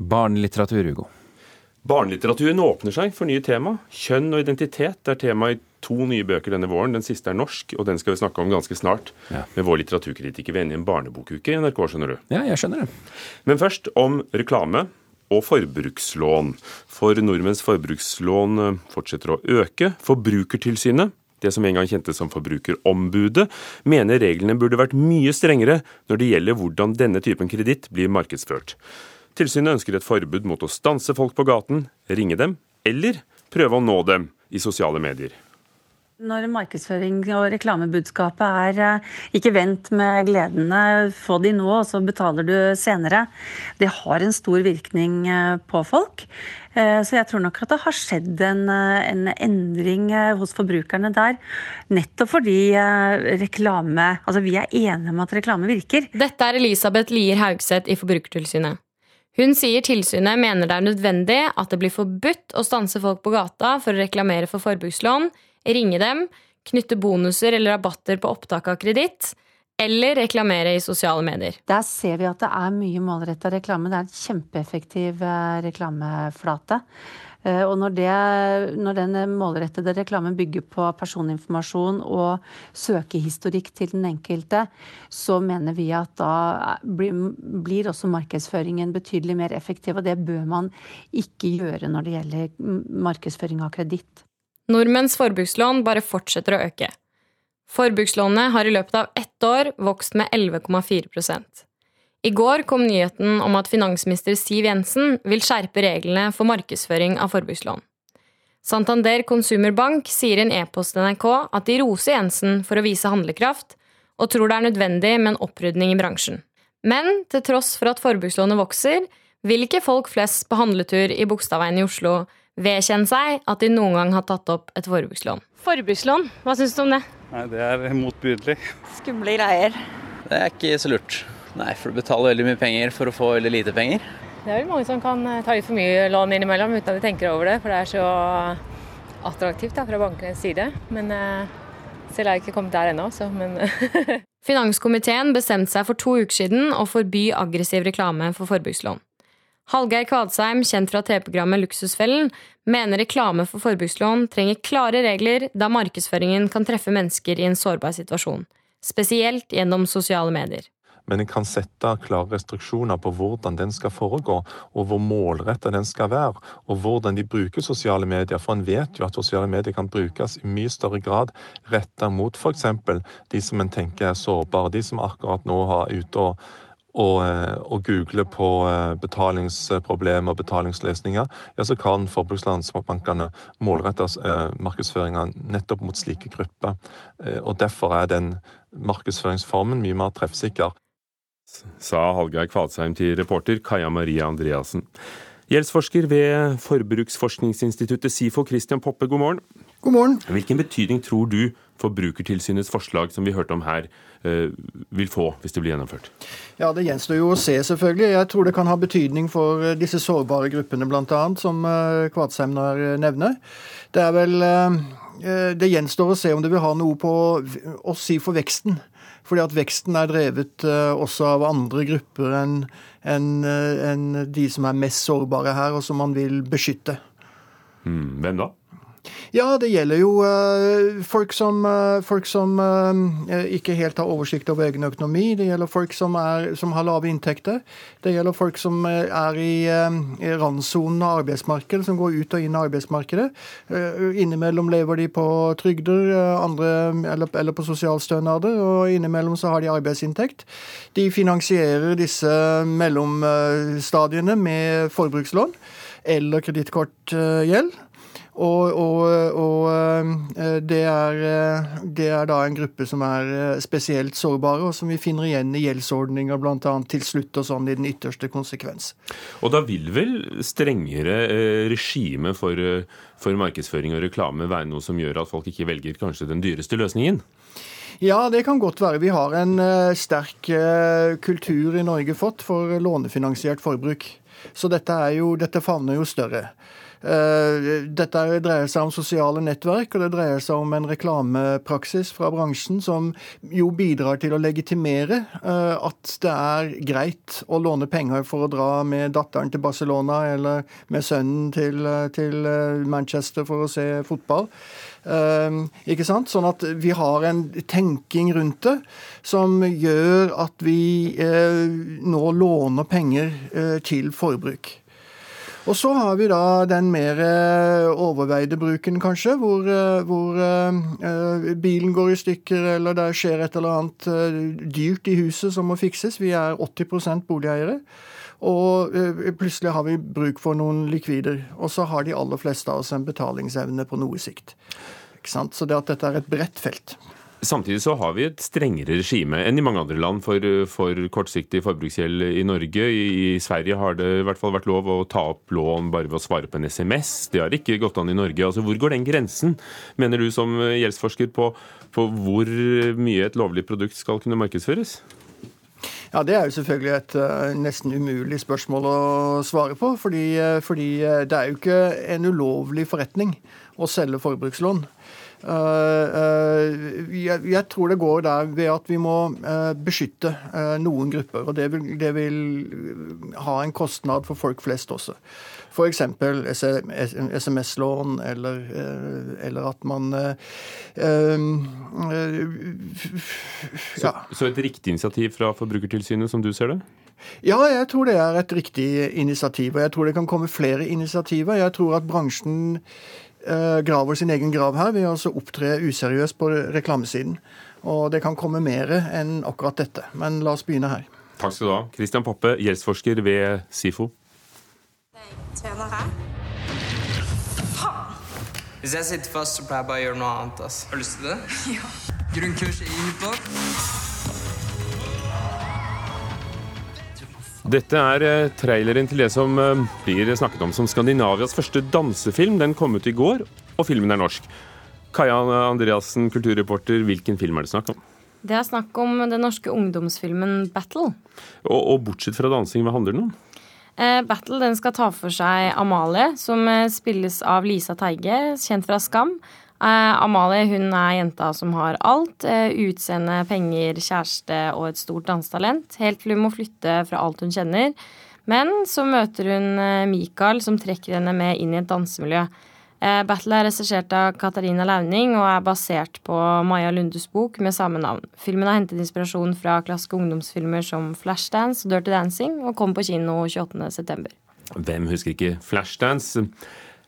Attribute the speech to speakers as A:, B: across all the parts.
A: Barnelitteratur, Hugo.
B: Barnelitteraturen åpner seg for nye tema. Kjønn og identitet er tema i to nye bøker denne våren. Den siste er norsk, og den skal vi snakke om ganske snart ja. med vår litteraturkritiker. Er i en barnebokuke i NRK, skjønner du.
A: Ja, jeg skjønner det.
B: Men først om reklame og forbrukslån. For nordmenns forbrukslån eh, fortsetter å øke. Forbrukertilsynet det som en gang kjentes som Forbrukerombudet, mener reglene burde vært mye strengere når det gjelder hvordan denne typen kreditt blir markedsført. Tilsynet ønsker et forbud mot å stanse folk på gaten, ringe dem eller prøve å nå dem i sosiale medier.
C: Når markedsføring og reklamebudskapet er eh, ikke vent med gledene, få de nå, og så betaler du senere, det har en stor virkning eh, på folk. Eh, så jeg tror nok at det har skjedd en, en endring hos forbrukerne der. Nettopp fordi reklame Altså vi er enige om at reklame virker.
D: Dette er Elisabeth Lier Haugseth i Forbrukertilsynet. Hun sier tilsynet mener det er nødvendig at det blir forbudt å stanse folk på gata for å reklamere for forbrukslån, ringe dem, knytte bonuser eller rabatter på opptak av kreditt, eller reklamere i sosiale medier.
C: Der ser vi at det er mye målretta reklame. Det er en kjempeeffektiv eh, reklameflate. Eh, og når, det, når, den målrettede reklamen bygger på personinformasjon og søkehistorikk til den enkelte, så mener vi at da blir også markedsføringen betydelig mer effektiv. Og det bør man ikke gjøre når det gjelder markedsføring av kreditt.
D: Nordmenns forbrukslån bare fortsetter å øke. Forbrukslånet har i løpet av ett år vokst med 11,4 i går kom nyheten om at finansminister Siv Jensen vil skjerpe reglene for markedsføring av forbrukslån. Santander Consumer Bank sier i en e-post til NRK at de roser Jensen for å vise handlekraft, og tror det er nødvendig med en opprydning i bransjen. Men til tross for at forbrukslånet vokser, vil ikke folk flest på handletur i Bogstadveien i Oslo vedkjenne seg at de noen gang har tatt opp et forbrukslån. Forbrukslån, hva syns du om det?
E: Nei, Det er motbydelig.
F: Skumle greier.
G: Det er ikke så lurt. Nei, for du betaler veldig mye penger for å få veldig lite penger.
H: Det er vel mange som kan eh, ta litt for mye lån innimellom uten at de tenker over det, for det er så attraktivt da, fra bankenes side. Men eh, selv har jeg ikke kommet der ennå, så men
D: Finanskomiteen bestemte seg for to uker siden å forby aggressiv reklame for forbrukslån. Hallgeir Kvadsheim, kjent fra TV-programmet Luksusfellen, mener reklame for forbrukslån trenger klare regler, da markedsføringen kan treffe mennesker i en sårbar situasjon. Spesielt gjennom sosiale medier
I: men en kan sette klare restriksjoner på hvordan den skal foregå, og hvor målretta den skal være, og hvordan de bruker sosiale medier. For en vet jo at sosiale medier kan brukes i mye større grad retta mot f.eks. de som en tenker er sårbare, de som akkurat nå har ute og og, eh, og google på eh, betalingsproblemer og betalingsløsninger, ja, så kan forbrukslandsbankene målrette eh, markedsføringa nettopp mot slike grupper. Og Derfor er den markedsføringsformen mye mer treffsikker
B: sa Hallgeir Kvadsheim til reporter Kaja Maria Andreassen. Gjeldsforsker ved Forbruksforskningsinstituttet SIFO, Christian Poppe, god morgen.
J: God morgen.
B: Hvilken betydning tror du Forbrukertilsynets forslag som vi hørte om her, eh, vil få hvis det blir gjennomført?
J: Ja, Det gjenstår jo å se, selvfølgelig. Jeg tror det kan ha betydning for eh, disse sårbare gruppene, bl.a., som eh, Kvadsheim nevner. Det er vel Det gjenstår å se om det vil ha noe på å si for veksten. Fordi at veksten er drevet uh, også av andre grupper enn en, en de som er mest sårbare her, og som man vil beskytte.
B: Mm, hvem da?
J: Ja, det gjelder jo uh, folk som, uh, folk som uh, ikke helt har oversikt over egen økonomi. Det gjelder folk som, er, som har lave inntekter. Det gjelder folk som er i, i randsonen av arbeidsmarkedet, som går ut og inn av arbeidsmarkedet. innimellom lever de på trygder andre, eller, eller på sosialstønader, og innimellom så har de arbeidsinntekt. De finansierer disse mellomstadiene med forbrukslån eller kredittkortgjeld. Og, og, og eh, det, er, eh, det, er, da en gruppe som er eh, spesielt sårbare, og som vi finner igjen i gjeldsordninger bl.a. til slutt og sånn i den ytterste konsekvens.
B: Og da vil vel strengere regime for, for markedsføring og reklame være noe som gjør at folk ikke velger kanskje den dyreste løsningen?
J: Ja, det kan godt være. Vi har en sterk kultur i Norge fått for lånefinansiert forbruk. Så dette, jo, dette favner jo større. Eh, dette dreier seg om sosiale nettverk, og det dreier seg om en reklamepraksis fra bransjen som jo bidrar til å legitimere eh, at det er greit å låne penger for å dra med datteren til Barcelona eller med sønnen til, til Manchester for å se fotball. Ikke sant? Sånn at vi har en tenking rundt det som gjør at vi nå låner penger til forbruk. Og så har vi da den mer eh, overveide bruken, kanskje, hvor, eh, hvor uh, bilen går i stykker, eller det skjer et eller annet dyrt i huset som må fikses. Vi er 80% boligeiere. Og plutselig har vi bruk for noen likvider. Og så har de aller fleste av oss en betalingsevne på noe sikt. Så det at dette er et bredt felt.
B: Samtidig så har vi et strengere regime enn i mange andre land for, for kortsiktig forbruksgjeld i Norge. I, I, Sverige har det i hvert fall vært lov å ta opp lån bare ved å svare på en SMS. Det har ikke gått an i Norge. Altså, Hvor går den grensen, mener du som gjeldsforsker, på, på hvor mye et lovlig produkt skal kunne markedsføres?
J: Ja, Det er jo selvfølgelig et uh, nesten umulig spørsmål å svare på. Fordi, uh, fordi uh, det er jo ikke en ulovlig forretning å selge forbrukslån. Eh, eh, jeg tror det går der ved at vi må eh, beskytte noen grupper. Og det vil, det vil ha en kostnad for folk flest også. F.eks. SMS-lån, eller, eller, at man
B: ja. så, så et riktig initiativ fra Forbrukertilsynet, som du ser det?
J: Ja, jeg tror det er et riktig initiativ. Og jeg tror det kan komme flere initiativer. Jeg tror at bransjen graver sin egen grav her ved å altså opptre useriøst på reklamesiden. Og det kan komme mer enn akkurat dette. Men la oss begynne her.
B: Takk skal du ha. Christian Poppe, gjeldsforsker ved SIFO.
A: Hvis jeg sitter fast, så pleier jeg bare å gjøre noe annet. ass. Har du lyst til det? Ja. Grunnkurs i hiphop?
B: Dette er eh, traileren til det som eh, blir snakket om som Skandinavias første dansefilm. Den kom ut i går, og filmen er norsk. Kaja Andreassen, kulturreporter, hvilken film er det snakk om?
D: Det er snakk om den norske ungdomsfilmen Battle.
B: Og, og bortsett fra dansing, hva handler den om?
D: Eh, Battle den skal ta for seg Amalie, som eh, spilles av Lisa Teige, kjent fra Skam. Uh, Amalie hun er jenta som har alt. Uh, utseende, penger, kjæreste og et stort dansetalent. Helt til hun må flytte fra alt hun kjenner. Men så møter hun uh, Mikael, som trekker henne med inn i et dansemiljø. Battle er regissert av Katarina Launing og er basert på Maja Lundes bok med samme navn. Filmen har hentet inspirasjon fra klassiske ungdomsfilmer som Flashdance og Dirty Dancing, og kom på kino 28.9.
B: Hvem husker ikke Flashdance?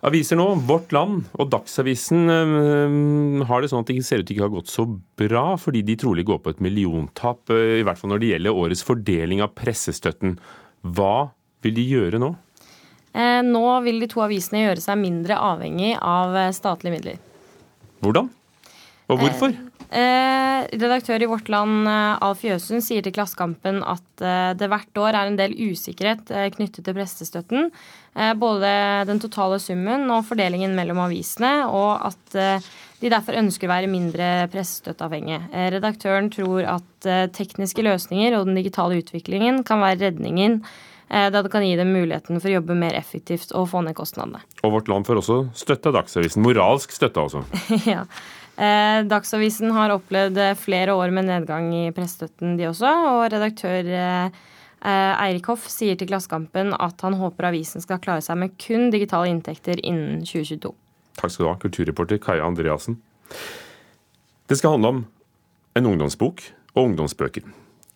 B: Aviser nå, Vårt Land og Dagsavisen øh, har det sånn at det ser ut til ikke har gått så bra, fordi de trolig går på et milliontap, øh, i hvert fall når det gjelder årets fordeling av pressestøtten. Hva vil de gjøre nå?
D: Eh, nå vil de to avisene gjøre seg mindre avhengig av eh, statlige midler.
B: Hvordan? Og hvorfor?
D: Eh, Eh, redaktør i Vårt Land, eh, Alf Jøsund, sier til Klassekampen at eh, det hvert år er en del usikkerhet eh, knyttet til pressestøtten. Eh, både den totale summen og fordelingen mellom avisene, og at de derfor ønsker å være mindre pressestøtteavhengige. redaktøren tror at tekniske løsninger og den digitale utviklingen kan være redningen da det kan gi dem muligheten for å jobbe mer effektivt og få ned kostnadene.
B: Og Vårt Land får også støtte av Dagsavisen. Moralsk støtte, altså.
D: ja. Eh, Dagsavisen har opplevd eh, flere år med nedgang i pressestøtten, de også. Og redaktør eh, Eirik Hoff sier til Klassekampen at han håper avisen skal klare seg med kun digitale inntekter innen 2022.
B: Takk skal du ha, kulturreporter Kaja Andreassen. Det skal handle om en ungdomsbok og ungdomsbøker.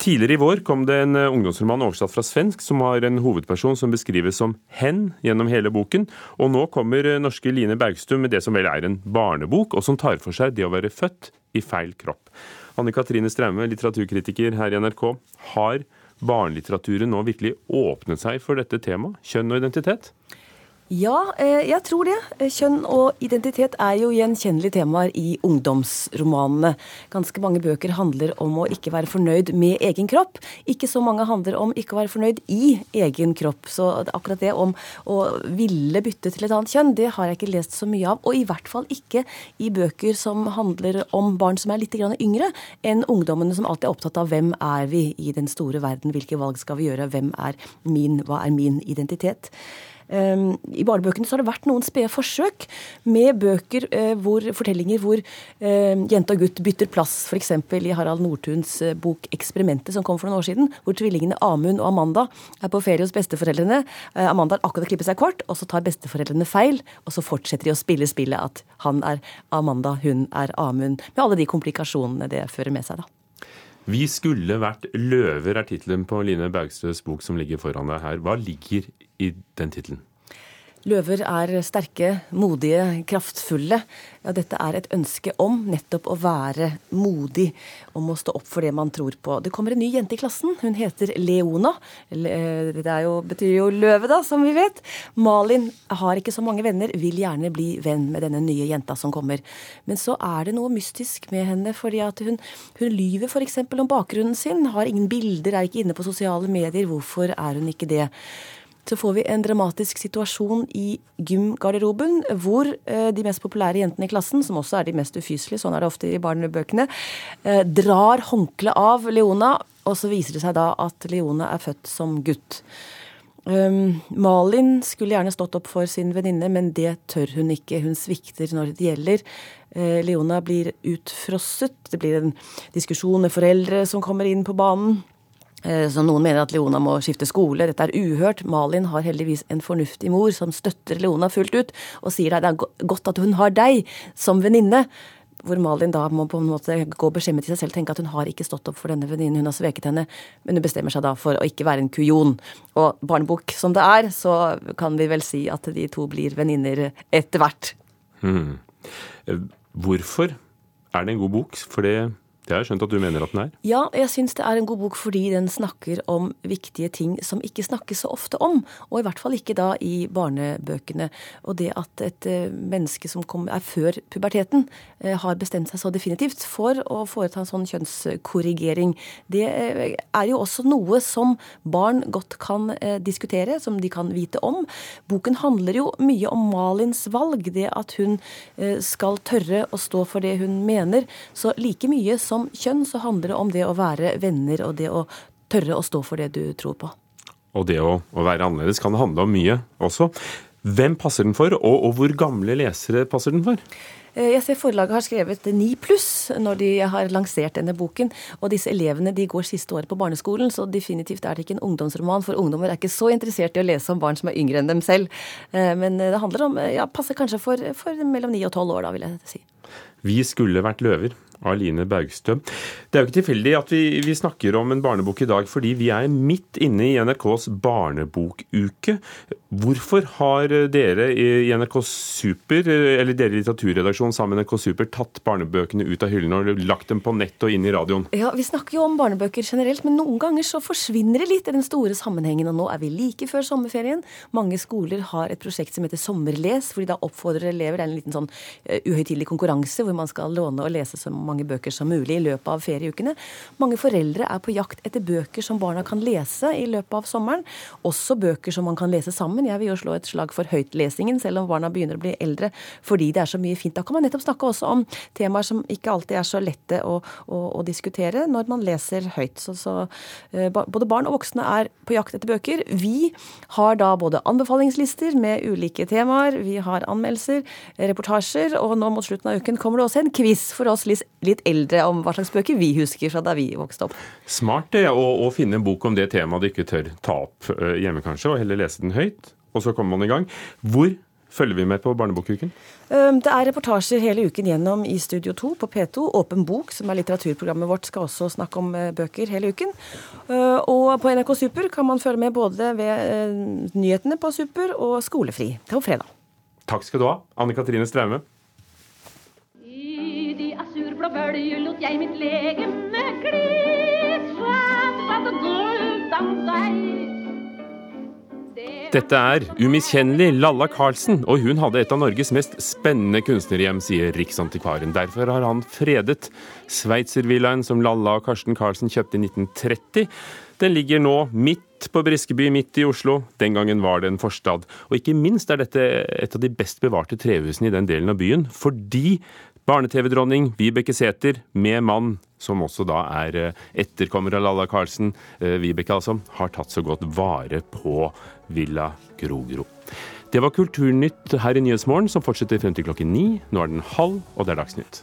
B: Tidligere i vår kom det en eh, ungdomsroman oversatt fra svensk som har en hovedperson som beskrives som hen gjennom hele boken. Og nå kommer eh, norske Line Bergstuen med det som vel er en barnebok, og som tar for seg det å være født i feil kropp. Anne Katrine Straume, litteraturkritiker her i NRK. Har barnelitteraturen nå virkelig åpnet seg for dette temaet, kjønn og identitet?
E: Ja, eh, jeg tror det. Eh, kjønn og identitet er jo gjenkjennelige temaer i ungdomsromanene. Ganske mange bøker handler om å ikke være fornøyd med egen kropp. Ikke så mange handler om ikke å være fornøyd i egen kropp. Så akkurat det om å ville bytte til et annet kjønn, det har jeg ikke lest så mye av. Og i hvert fall ikke i bøker som handler om barn som er litt yngre enn ungdommene som alltid er opptatt av hvem er vi i den store verden, hvilke valg skal vi gjøre, hvem er min, hva er min identitet. Um, I barnebøkene så har det vært noen spede forsøk med bøker uh, hvor fortellinger hvor uh, jente og gutt bytter plass, f.eks. i Harald Nordtuns uh, bok 'Eksperimentet', som kom for noen år siden, hvor tvillingene Amund og Amanda er på ferie hos besteforeldrene. Amanda har akkurat klippet seg kort, og så tar besteforeldrene feil, og så fortsetter de å spille spillet at han er Amanda, hun er Amund, med alle de komplikasjonene det fører med seg. da.
B: Vi skulle vært løver, er tittelen på Line Bergstøs bok som ligger foran deg her. Hva ligger i den tittelen?
E: Løver er sterke, modige, kraftfulle. Ja, dette er et ønske om nettopp å være modig, om å stå opp for det man tror på. Det kommer en ny jente i klassen. Hun heter Leona. Det jo, betyr jo løve, da, som vi vet. Malin har ikke så mange venner, vil gjerne bli venn med denne nye jenta som kommer. Men så er det noe mystisk med henne, fordi at hun, hun lyver f.eks. om bakgrunnen sin. Har ingen bilder, er ikke inne på sosiale medier. Hvorfor er hun ikke det? Så får vi en dramatisk situasjon i gymgarderoben, hvor eh, de mest populære jentene i klassen, som også er de mest ufyselige, sånn er det ofte i barnebøkene, eh, drar håndkleet av Leona, og så viser det seg da at Leona er født som gutt. Um, Malin skulle gjerne stått opp for sin venninne, men det tør hun ikke. Hun svikter når det gjelder. Uh, Leona blir utfrosset. Det blir en diskusjon med foreldre som kommer inn på banen. Eh, så noen mener at Leona må skifte skole. Dette er uhørt. Malin har heldigvis en fornuftig mor som støtter Leona fullt ut, og sier at det er godt at hun har deg som venninne. Hvor Malin da må på en måte gå beskjemmet i seg selv, tenke at hun har ikke stått opp for denne venninnen, hun har sveket henne. Men hun bestemmer seg da for å ikke være en kujon. Og barnebok som det er, så kan vi vel si at de to blir venninner etter hvert.
B: Hmm. Hvorfor er det en god bok? For det det har jeg skjønt at du mener at den er?
E: Ja, jeg syns det er en god bok fordi den snakker om viktige ting som ikke snakkes så ofte om. Og i hvert fall ikke da i barnebøkene. Og det at et eh, menneske som er før puberteten, eh, har bestemt seg så definitivt for å foreta en sånn kjønnskorrigering, det eh, er jo også noe som barn godt kan diskutere, som de kan vite om. Boken handler jo mye om Malins valg, det at hun skal tørre å stå for det hun mener. Så like mye som som kjønn, så handler det om det å være venner og det å tørre å stå for det du tror på.
B: Og det å, å være annerledes kan handle om mye også. Hvem passer den for, og, og hvor gamle lesere passer den for?
E: Eh, jeg ser forlaget har skrevet 9 pluss når de har lansert denne boken. Og disse elevene de går siste året på barneskolen, så definitivt er det ikke en ungdomsroman. For ungdommer er ikke så interessert i å lese om barn som er yngre enn dem selv. Eh, men det handler om ja, passer kanskje for, for mellom 9 og 12 år, da, vil jeg si.
B: Vi skulle vært løver av Line Bergstø. Det er jo ikke tilfeldig at vi, vi, snakker om en barnebok i dag, fordi vi er midt inne i NRKs barnebokuke. Hvorfor har dere i NRK Super, eller dere i litteraturredaksjonen sammen med NRK Super, tatt barnebøkene ut av hyllene og lagt dem på nett og inn i radioen?
E: Ja, Vi snakker jo om barnebøker generelt, men noen ganger så forsvinner det litt i den store sammenhengen. Og nå er vi like før sommerferien. Mange skoler har et prosjekt som heter Sommerles, hvor de da oppfordrer elever. Det er en liten sånn uh, uhøytidelig konkurranse hvor man skal låne og lese så mange bøker som mulig i løpet av ferieukene. Mange foreldre er på jakt etter bøker som barna kan lese i løpet av sommeren. Også bøker som man kan lese sammen. Jeg vil jo slå et slag for høytlesingen, selv om barna begynner å bli eldre, fordi det er så mye fint. Da kan man nettopp snakke også om temaer som ikke alltid er så lette å, å, å diskutere når man leser høyt. Så, så uh, både barn og voksne er på jakt etter bøker. Vi har da både anbefalingslister med ulike temaer, vi har anmeldelser, reportasjer, og nå mot slutten av uken kommer det også en quiz for oss litt eldre om hva slags bøker vi husker fra da vi vokste opp.
B: Smart det, å, å finne en bok om det temaet du ikke tør ta opp eh, hjemme, kanskje, og heller lese den høyt. Og så kommer man i gang. Hvor følger vi med på Barnebokuken?
E: Det er reportasjer hele uken gjennom i Studio 2 på P2. Åpen bok, som er litteraturprogrammet vårt, skal også snakke om eh, bøker hele uken. Og på NRK Super kan man følge med både ved nyhetene på Super og Skolefri på fredag.
B: Takk skal du ha, Anne Katrine Straume asurblå bølger lot jeg mitt legeme gli. Dette er umiskjennelig Lalla Karlsen, og hun hadde et av Norges mest spennende kunstnerhjem, sier Riksantikvaren. Derfor har han fredet Sveitservillaen som Lalla og Karsten Karlsen kjøpte i 1930. Den ligger nå midt på Briskeby, midt i Oslo. Den gangen var det en forstad. Og ikke minst er dette et av de best bevarte trehusene i den delen av byen, fordi Barne-TV-dronning Vibeke Sæther med mann, som også da er eh, etterkommer av Lalla Karlsen, eh, Vibeke altså, har tatt så godt vare på Villa Grogro. Det var Kulturnytt her i Nyhetsmorgen, som fortsetter frem til klokken ni. Nå er den halv, og det er Dagsnytt.